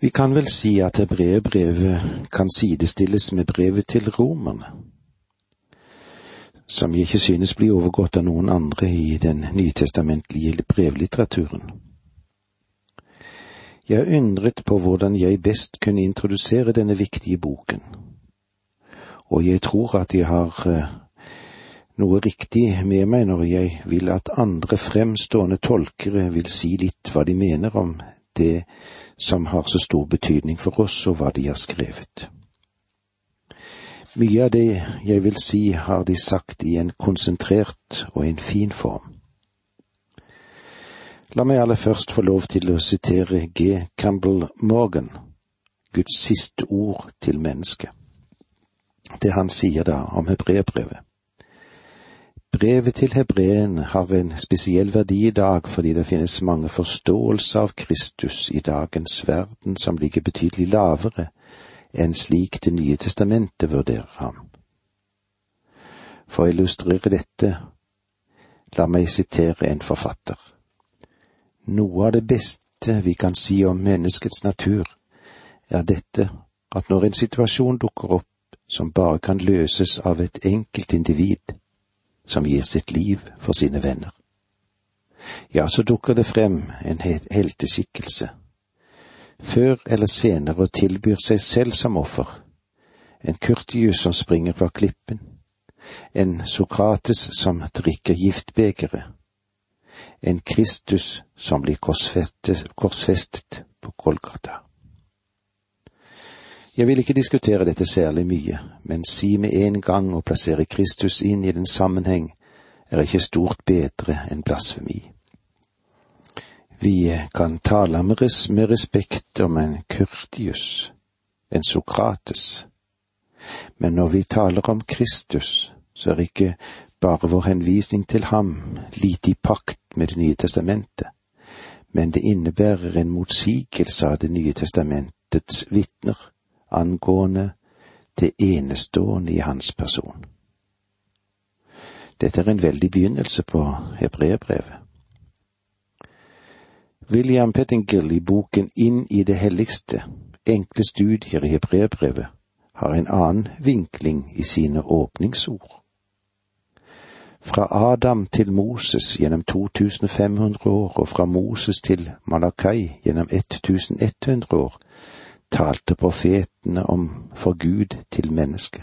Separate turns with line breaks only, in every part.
Vi kan vel si at hebreerbrevet kan sidestilles med brevet til romerne, som jeg ikke synes blir overgått av noen andre i den nytestamentlige brevlitteraturen. Jeg undret på hvordan jeg best kunne introdusere denne viktige boken, og jeg tror at jeg har eh, noe riktig med meg når jeg vil at andre fremstående tolkere vil si litt hva de mener om det som har så stor betydning for oss, og hva de har skrevet. Mye av det jeg vil si, har de sagt i en konsentrert og en fin form. La meg aller først få lov til å sitere G. Campbell Morgan, Guds siste ord til mennesket. Det han sier da om hebreerbrevet. Brevet til Hebreen har en spesiell verdi i dag fordi det finnes mange forståelser av Kristus i dagens verden som ligger betydelig lavere enn slik Det nye testamentet vurderer ham. For å illustrere dette, la meg sitere en forfatter. Noe av det beste vi kan si om menneskets natur, er dette at når en situasjon dukker opp som bare kan løses av et enkelt individ, som gir sitt liv for sine venner. Ja, så dukker det frem en helteskikkelse, før eller senere tilbyr seg selv som offer, en Kurtius som springer fra klippen, en Sokrates som drikker giftbegeret, en Kristus som blir korsfestet, korsfestet på Golgata. Jeg vil ikke diskutere dette særlig mye, men si med en gang å plassere Kristus inn i den sammenheng er ikke stort bedre enn blasfemi. Vi kan tale med, res med respekt om en Kurtius, en Sokrates, men når vi taler om Kristus, så er ikke bare vår henvisning til ham lite i pakt med Det nye testamentet, men det innebærer en motsigelse av Det nye testamentets vitner angående det enestående i hans person. Dette er en veldig begynnelse på hebreerbrevet. William Pettingill i boken Inn i det helligste, enkle studier i hebreerbrevet, har en annen vinkling i sine åpningsord. Fra Adam til Moses gjennom 2500 år og fra Moses til Malakai gjennom 1100 år talte profetene om for Gud til mennesket.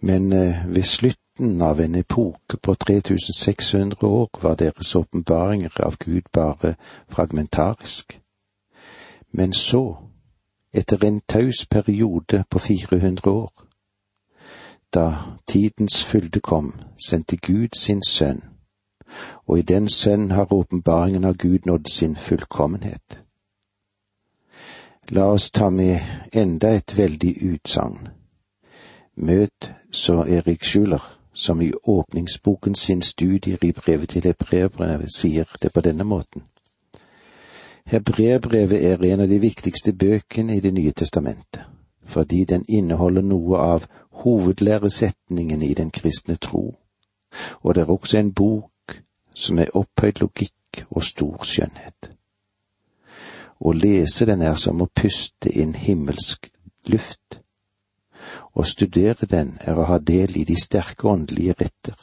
Men eh, ved slutten av en epoke på 3600 år var deres åpenbaringer av Gud bare fragmentarisk. Men så, etter en taus periode på 400 år, da tidens fylde kom, sendte Gud sin sønn, og i den sønn har åpenbaringen av Gud nådd sin fullkommenhet. La oss ta med enda et veldig utsagn. Møt så Erik Schuler, som i åpningsboken sin studier i brevet til hebreerbrevet sier det på denne måten. Hebreerbrevet er en av de viktigste bøkene i Det nye testamentet, fordi den inneholder noe av hovedlæresetningen i den kristne tro, og det er også en bok som er opphøyd logikk og stor skjønnhet. Å lese den er som å puste inn himmelsk luft. Å studere den er å ha del i de sterke åndelige retter.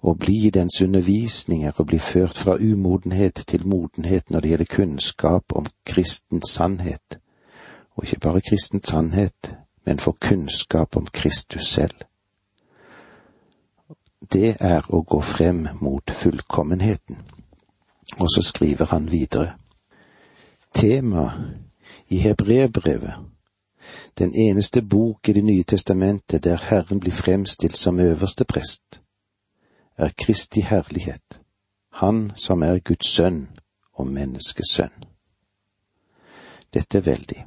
Å bli i dens undervisning er å bli ført fra umodenhet til modenhet når det gjelder kunnskap om kristens sannhet, og ikke bare kristens sannhet, men for kunnskap om Kristus selv. Det er å gå frem mot fullkommenheten. Og så skriver han videre tema i hebreerbrevet, den eneste bok i Det nye testamentet der Herren blir fremstilt som øverste prest, er Kristi herlighet, Han som er Guds sønn og menneskesønn. Dette er veldig.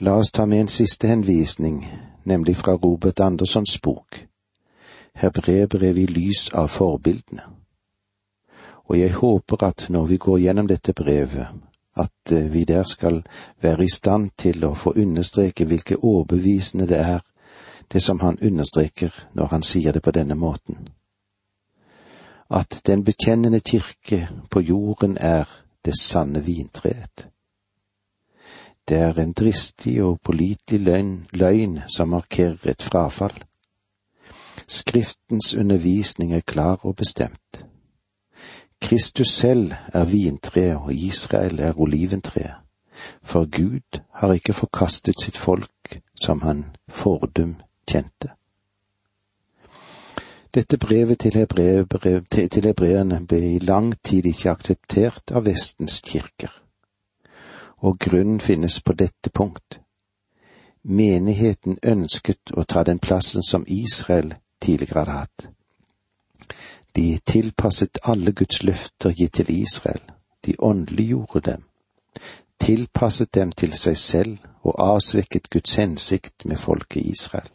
La oss ta med en siste henvisning, nemlig fra Robert Andersons bok, Hebreerbrevet i lys av forbildene og jeg håper at når vi går gjennom dette brevet, at eh, vi der skal være i stand til å få understreke hvilke overbevisende det er, det som han understreker når han sier det på denne måten. At den bekjennende kirke på jorden er det sanne vintreet. Det er en dristig og pålitelig løgn, løgn som markerer et frafall. Skriftens undervisning er klar og bestemt. Kristus selv er vintreet, og Israel er oliventreet. For Gud har ikke forkastet sitt folk som han fordum kjente. Dette brevet til, hebreerne ble i lang tid ikke akseptert av Vestens kirker, og grunnen finnes på dette punkt. Menigheten ønsket å ta den plassen som Israel tidligere hadde hatt. De tilpasset alle Guds løfter gitt til Israel, de åndeliggjorde dem, tilpasset dem til seg selv og avsvekket Guds hensikt med folket Israel.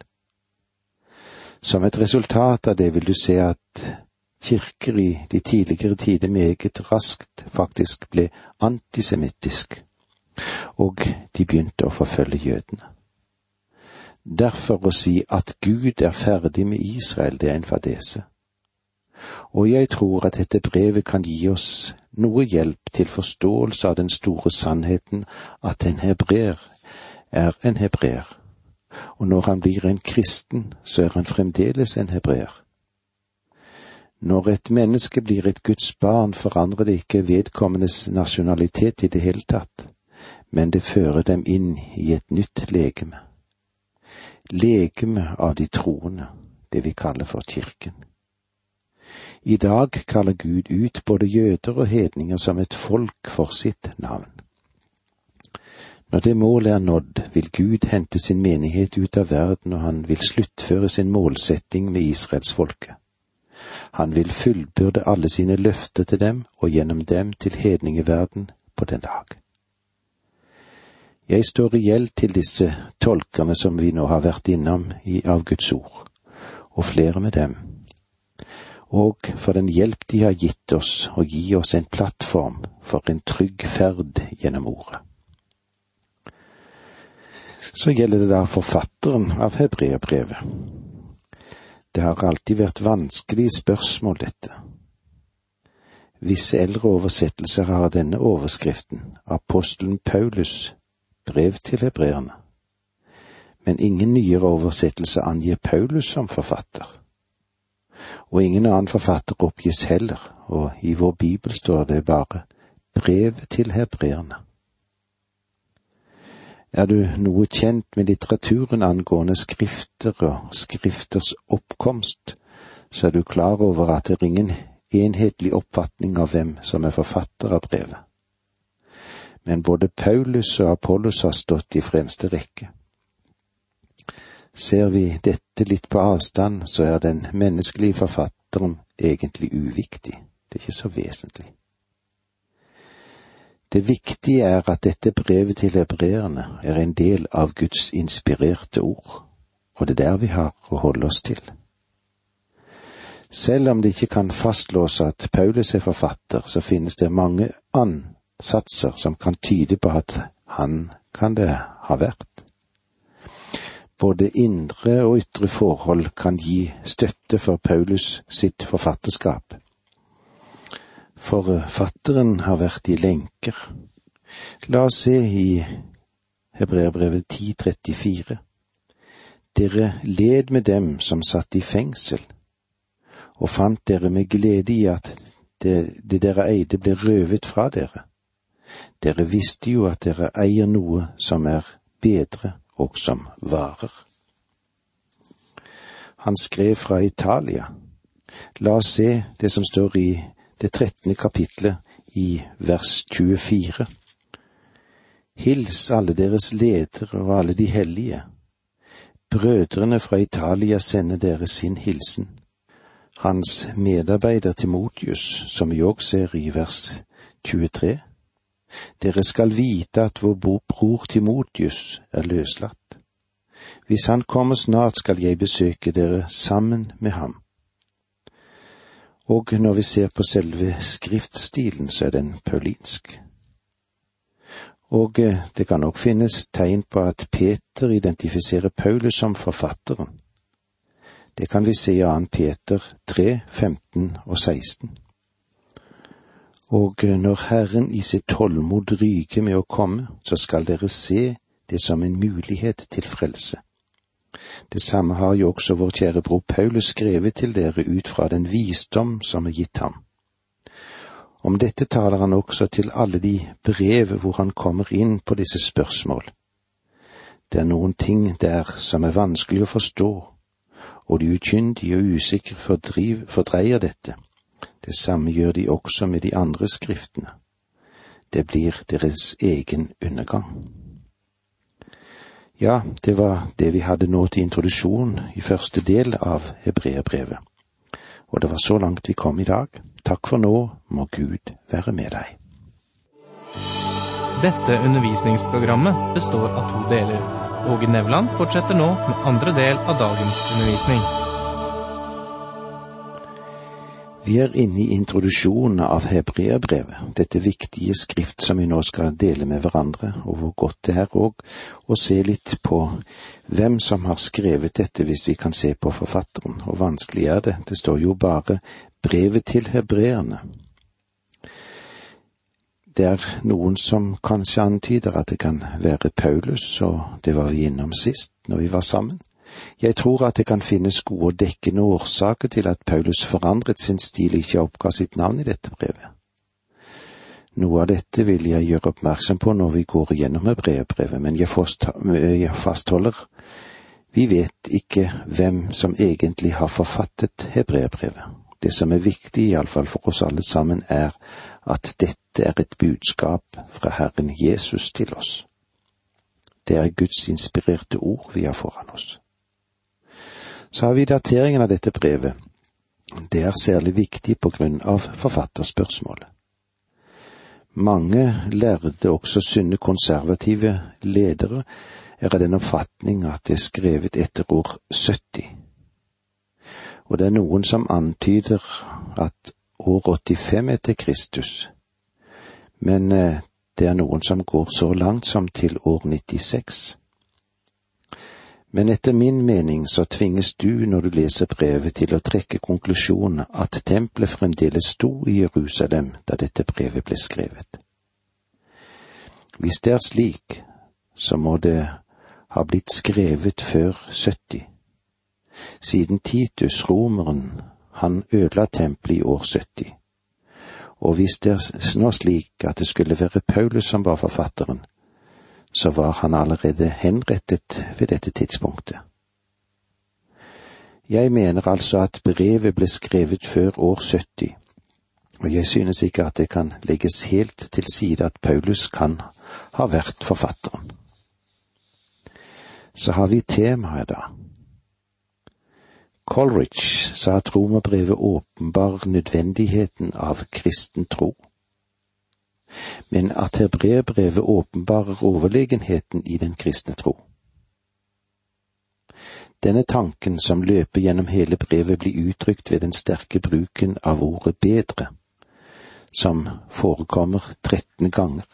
Som et resultat av det vil du se at kirker i de tidligere tider meget raskt faktisk ble antisemittisk, og de begynte å forfølge jødene. Derfor å si at Gud er ferdig med Israel, det er en fadese og jeg tror at dette brevet kan gi oss noe hjelp til forståelse av den store sannheten at en hebreer er en hebreer, og når han blir en kristen, så er han fremdeles en hebreer. Når et menneske blir et Guds barn, forandrer det ikke vedkommendes nasjonalitet i det hele tatt, men det fører dem inn i et nytt legeme. Legeme av de troende, det vi kaller for kirken. I dag kaller Gud ut både jøder og hedninger som et folk for sitt navn. Når det målet er nådd, vil Gud hente sin menighet ut av verden, og han vil sluttføre sin målsetting med israelsfolket. Han vil fullbyrde alle sine løfter til dem og gjennom dem til hedningeverden på den dag. Jeg står i gjeld til disse tolkerne som vi nå har vært innom i av Guds ord, og flere med dem og for den hjelp de har gitt oss og gi oss en plattform for en trygg ferd gjennom ordet. Så gjelder det da forfatteren av hebreerbrevet. Det har alltid vært vanskelige spørsmål, dette. Visse eldre oversettelser har denne overskriften, Apostelen Paulus, brev til hebreerne, men ingen nyere oversettelse angir Paulus som forfatter og ingen annen forfatter oppgis heller, og i vår bibel står det bare brev til hebreerne. Er du noe kjent med litteraturen angående skrifter og skrifters oppkomst, så er du klar over at det er ingen enhetlig oppfatning av hvem som er forfatter av brevet. Men både Paulus og Apollos har stått i fremste rekke. Ser vi dette litt på avstand, så er den menneskelige forfatteren egentlig uviktig, det er ikke så vesentlig. Det viktige er at dette brevet til hebreerne er en del av Guds inspirerte ord, og det er der vi har å holde oss til. Selv om det ikke kan fastslås at Paulus er forfatter, så finnes det mange ansatser som kan tyde på at han kan det ha vært. Både indre og ytre forhold kan gi støtte for Paulus sitt forfatterskap. Forfatteren har vært i lenker. La oss se i Hebreerbrevet 10.34. Dere led med dem som satt i fengsel, og fant dere med glede i at det, det dere eide ble røvet fra dere. Dere visste jo at dere eier noe som er bedre og som varer. Han skrev fra Italia. La oss se det som står i det trettende kapitlet i vers 24. Hils alle deres ledere og alle de hellige. Brødrene fra Italia sender dere sin hilsen. Hans medarbeider Timotius, som vi òg ser i vers 23. Dere skal vite at vår bror Timotius er løslatt. Hvis han kommer snart, skal jeg besøke dere sammen med ham. Og når vi ser på selve skriftstilen, så er den paulinsk. Og eh, det kan nok finnes tegn på at Peter identifiserer Paulus som forfatteren. Det kan vi se i 2. Peter 3, 15 og 16. Og når Herren i sitt tålmod ryker med å komme, så skal dere se det som en mulighet til frelse. Det samme har jo også vår kjære bror Paulus skrevet til dere ut fra den visdom som er gitt ham. Om dette taler han også til alle de brev hvor han kommer inn på disse spørsmål. Det er noen ting der som er vanskelig å forstå, og de ukyndige og usikre fordreier dette. Det samme gjør de også med de andre skriftene. Det blir deres egen undergang. Ja, det var det vi hadde nå til introduksjon i første del av hebreerbrevet. Og det var så langt vi kom i dag. Takk for nå, må Gud være med deg.
Dette undervisningsprogrammet består av to deler. Åge Nevland fortsetter nå med andre del av dagens undervisning.
Vi er inne i introduksjonen av hebreerbrevet, dette viktige skrift som vi nå skal dele med hverandre, og hvor godt det er òg å se litt på hvem som har skrevet dette, hvis vi kan se på forfatteren. Og vanskelig er det, det står jo bare brevet til hebreerne. Det er noen som kanskje antyder at det kan være Paulus, og det var vi innom sist når vi var sammen. Jeg tror at det kan finnes gode og dekkende årsaker til at Paulus forandret sin stil og ikke oppga sitt navn i dette brevet. Noe av dette vil jeg gjøre oppmerksom på når vi går igjennom brevbrevet, men jeg fastholder vi vet ikke hvem som egentlig har forfattet hebreerbrevet. Det som er viktig, iallfall for oss alle sammen, er at dette er et budskap fra Herren Jesus til oss. Det er Guds inspirerte ord vi har foran oss. Så har vi dateringen av dette brevet. Det er særlig viktig på grunn av forfatterspørsmålet. Mange lærde, også sunne konservative ledere, er av den oppfatning at det er skrevet etter år 70. Og det er noen som antyder at år 85 etter Kristus, men eh, det er noen som går så langt som til år 96. Men etter min mening så tvinges du når du leser brevet til å trekke konklusjonen at tempelet fremdeles sto i Jerusalem da dette brevet ble skrevet. Hvis det er slik, så må det ha blitt skrevet før 70. Siden Titus, romeren, han ødela tempelet i år 70. Og hvis det er nå slik at det skulle være Paulus som var forfatteren, så var han allerede henrettet ved dette tidspunktet. Jeg mener altså at brevet ble skrevet før år 70, og jeg synes ikke at det kan legges helt til side at Paulus kan ha vært forfatteren. Så har vi temaet, da. Coleridge sa at romerbrevet åpenbar nødvendigheten av kristen tro men at hebreerbrevet åpenbarer overlegenheten i den kristne tro. Denne tanken som løper gjennom hele brevet, blir uttrykt ved den sterke bruken av ordet bedre, som forekommer 13 ganger.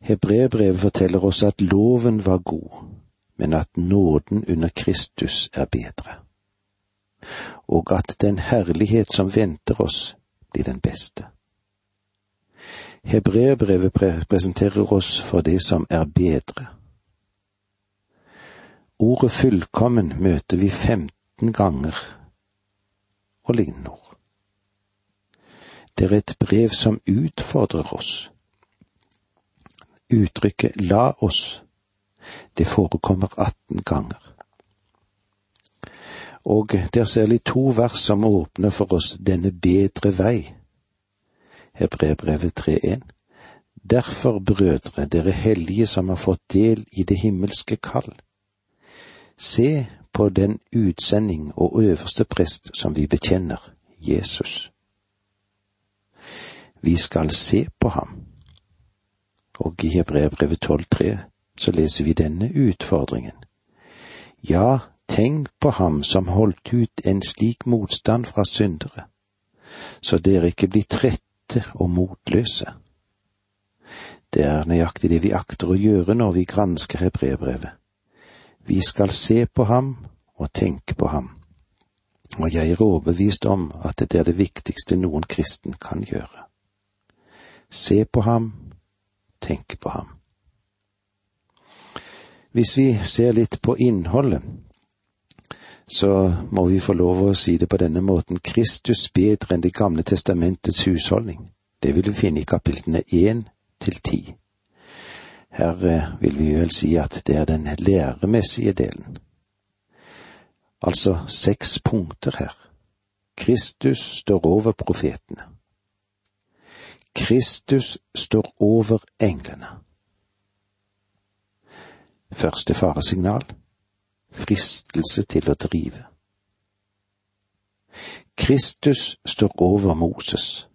Hebreerbrevet forteller oss at loven var god, men at nåden under Kristus er bedre, og at den herlighet som venter oss, blir den beste. Hebreerbrevet presenterer oss for det som er bedre. Ordet fullkommen møter vi femten ganger og lignende ord. Det er et brev som utfordrer oss. Uttrykket la oss, det forekommer 18 ganger. Og det er særlig to vers som åpner for oss denne bedre vei Hebreerbrevet 3.1. Derfor, brødre, dere hellige som har fått del i det himmelske kall, se på den utsending og øverste prest som vi bekjenner, Jesus. Vi skal se på ham. Og i Hebrevet 12.3 så leser vi denne utfordringen. Ja, tenk på ham som holdt ut en slik motstand fra syndere, så dere ikke blir trette trette og motløse. Det er nøyaktig det vi akter å gjøre når vi gransker hebreerbrevet. Vi skal se på ham og tenke på ham. og jeg er overbevist om at det er det viktigste noen kristen kan gjøre. Se på ham, tenke på ham. Hvis vi ser litt på innholdet, så må vi få lov å si det på denne måten Kristus bedre enn Det gamle testamentets husholdning. Det vil vi finne i kapitlene én til ti. Her eh, vil vi vel si at det er den læremessige delen. Altså seks punkter her. Kristus står over profetene. Kristus står over englene. Første faresignal fristelse til å drive. Kristus står over Moses.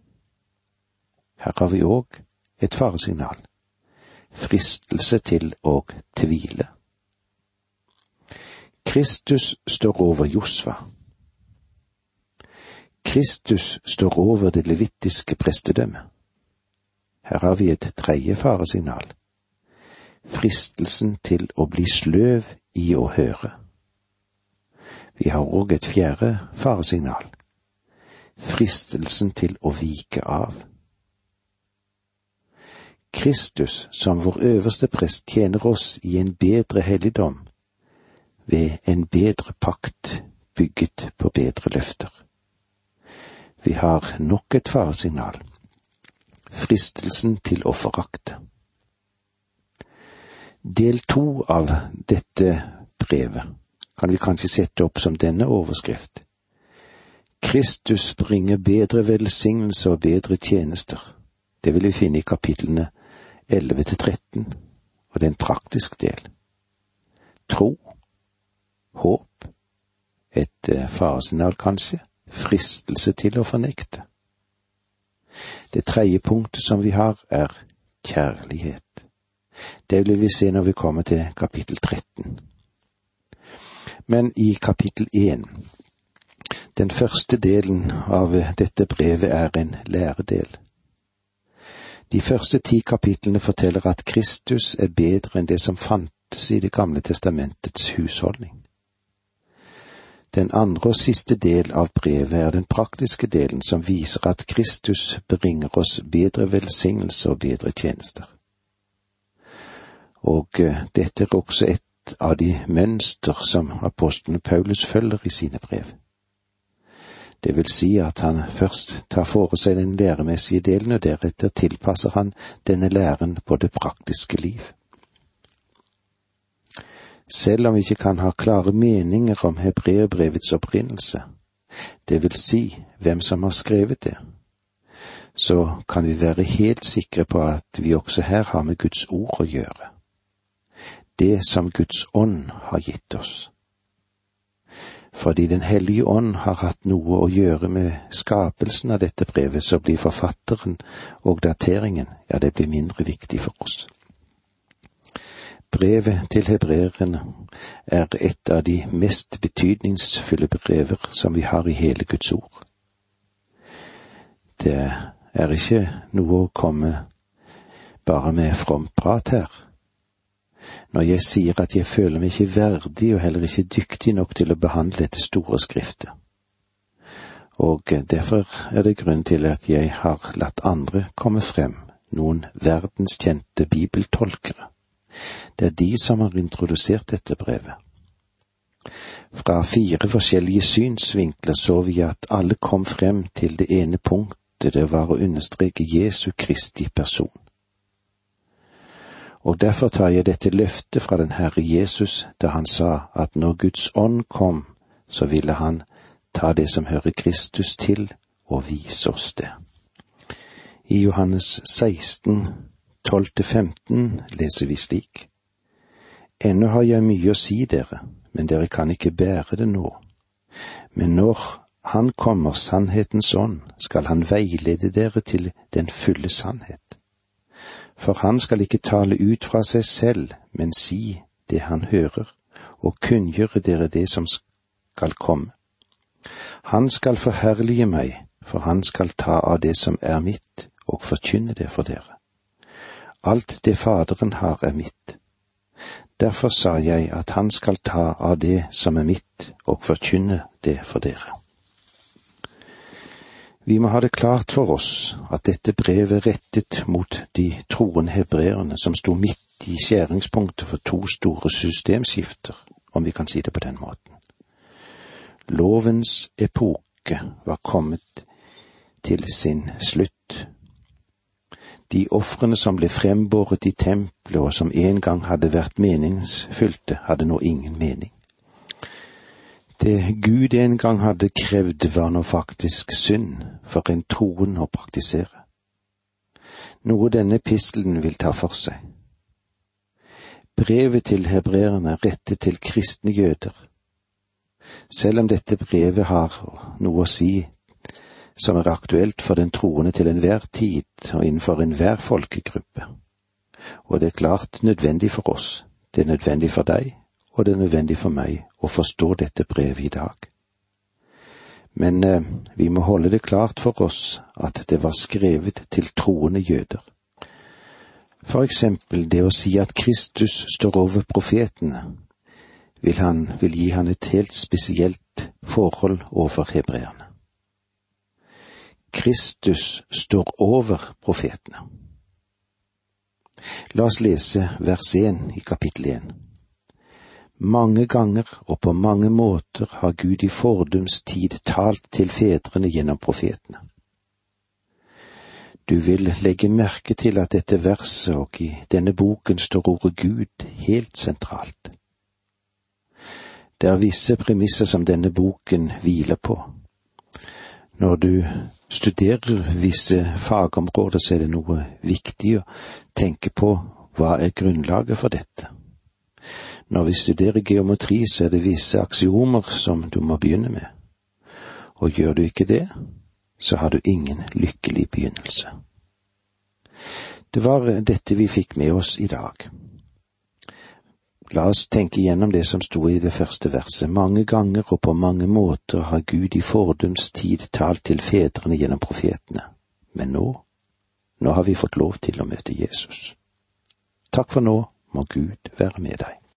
Her har vi òg et faresignal fristelse til å tvile. Kristus står over Josva. Kristus står over det levittiske prestedømmet. Her har vi et tredje faresignal. Fristelsen til å bli sløv i å høre. Vi har òg et fjerde faresignal. Fristelsen til å vike av. Kristus som vår øverste prest tjener oss i en bedre helligdom ved en bedre pakt bygget på bedre løfter. Vi har nok et faresignal. Fristelsen til å forakte. Del to av dette brevet kan vi kanskje sette opp som denne overskrift. Kristus bringer bedre velsignelse og bedre tjenester. Det vil vi finne i kapitlene 11 til 13, og det er en praktisk del. Tro, håp, et eh, faresignal kanskje, fristelse til å fornekte. Det tredje punktet som vi har, er kjærlighet. Det vil vi se når vi kommer til kapittel 13. Men i kapittel 1, den første delen av dette brevet er en læredel. De første ti kapitlene forteller at Kristus er bedre enn det som fantes i Det gamle testamentets husholdning. Den andre og siste del av brevet er den praktiske delen som viser at Kristus bringer oss bedre velsignelse og bedre tjenester. Og eh, dette er også et av de mønster som apostelen Paulus følger i sine brev. Det vil si at han først tar for seg den læremessige delen, og deretter tilpasser han denne læren på det praktiske liv. Selv om vi ikke kan ha klare meninger om hebreerbrevets opprinnelse, det vil si hvem som har skrevet det, så kan vi være helt sikre på at vi også her har med Guds ord å gjøre. Det som Guds ånd har gitt oss fordi Den hellige ånd har hatt noe å gjøre med skapelsen av dette brevet, så blir forfatteren og dateringen, ja, det blir mindre viktig for oss. Brevet til hebreerne er et av de mest betydningsfulle brever som vi har i hele Guds ord. Det er ikke noe å komme bare med fromt prat her når jeg sier at jeg føler meg ikke verdig og heller ikke dyktig nok til å behandle dette store skriftet. Og derfor er det grunn til at jeg har latt andre komme frem, noen verdenskjente bibeltolkere. Det er de som har introdusert dette brevet. Fra fire forskjellige synsvinkler så vi at alle kom frem til det ene punktet det var å understreke Jesu Kristi person og derfor tar jeg dette løftet fra den Herre Jesus da han sa at når Guds ånd kom, så ville han ta det som hører Kristus til, og vise oss det. I Johannes 16, 12-15 leser vi slik. Ennå har jeg mye å si dere, men dere kan ikke bære det nå. Men når Han kommer, sannhetens ånd, skal Han veilede dere til den fulle sannhet for han skal ikke tale ut fra seg selv, men si det han hører, og kunngjøre dere det som skal komme. Han skal forherlige meg, for han skal ta av det som er mitt, og forkynne det for dere. Alt det Faderen har er mitt. Derfor sa jeg at han skal ta av det som er mitt, og forkynne det for dere. Vi må ha det klart for oss at dette brevet rettet mot de troende hebreerne som sto midt i skjæringspunktet for to store systemskifter, om vi kan si det på den måten. Lovens epoke var kommet til sin slutt. De ofrene som ble frembåret i tempelet og som en gang hadde vært meningsfylte, hadde nå ingen mening. Det Gud en gang hadde krevd, var nå faktisk synd for en troen å praktisere. Noe denne epistelen vil ta for seg. Brevet til hebreerne er rettet til kristne jøder. Selv om dette brevet har noe å si som er aktuelt for den troende til enhver tid og innenfor enhver folkegruppe. Og det er klart nødvendig for oss, det er nødvendig for deg, og det er nødvendig for meg å forstå dette brevet i dag. Men eh, vi må holde det klart for oss at det var skrevet til troende jøder. For eksempel det å si at Kristus står over profetene, vil, han, vil gi han et helt spesielt forhold overfor hebreerne. Kristus står over profetene. La oss lese vers 1 i kapittel 1. Mange ganger og på mange måter har Gud i fordums tid talt til fedrene gjennom profetene. Du vil legge merke til at dette verset og i denne boken står ordet Gud helt sentralt. Det er visse premisser som denne boken hviler på. Når du studerer visse fagområder, så er det noe viktig å tenke på hva er grunnlaget for dette. Når vi studerer geometri, så er det visse aksiomer som du må begynne med, og gjør du ikke det, så har du ingen lykkelig begynnelse. Det var dette vi fikk med oss i dag. La oss tenke gjennom det som sto i det første verset. Mange ganger og på mange måter har Gud i fordums tid talt til fedrene gjennom profetene, men nå, nå har vi fått lov til å møte Jesus. Takk for nå, må Gud være med deg.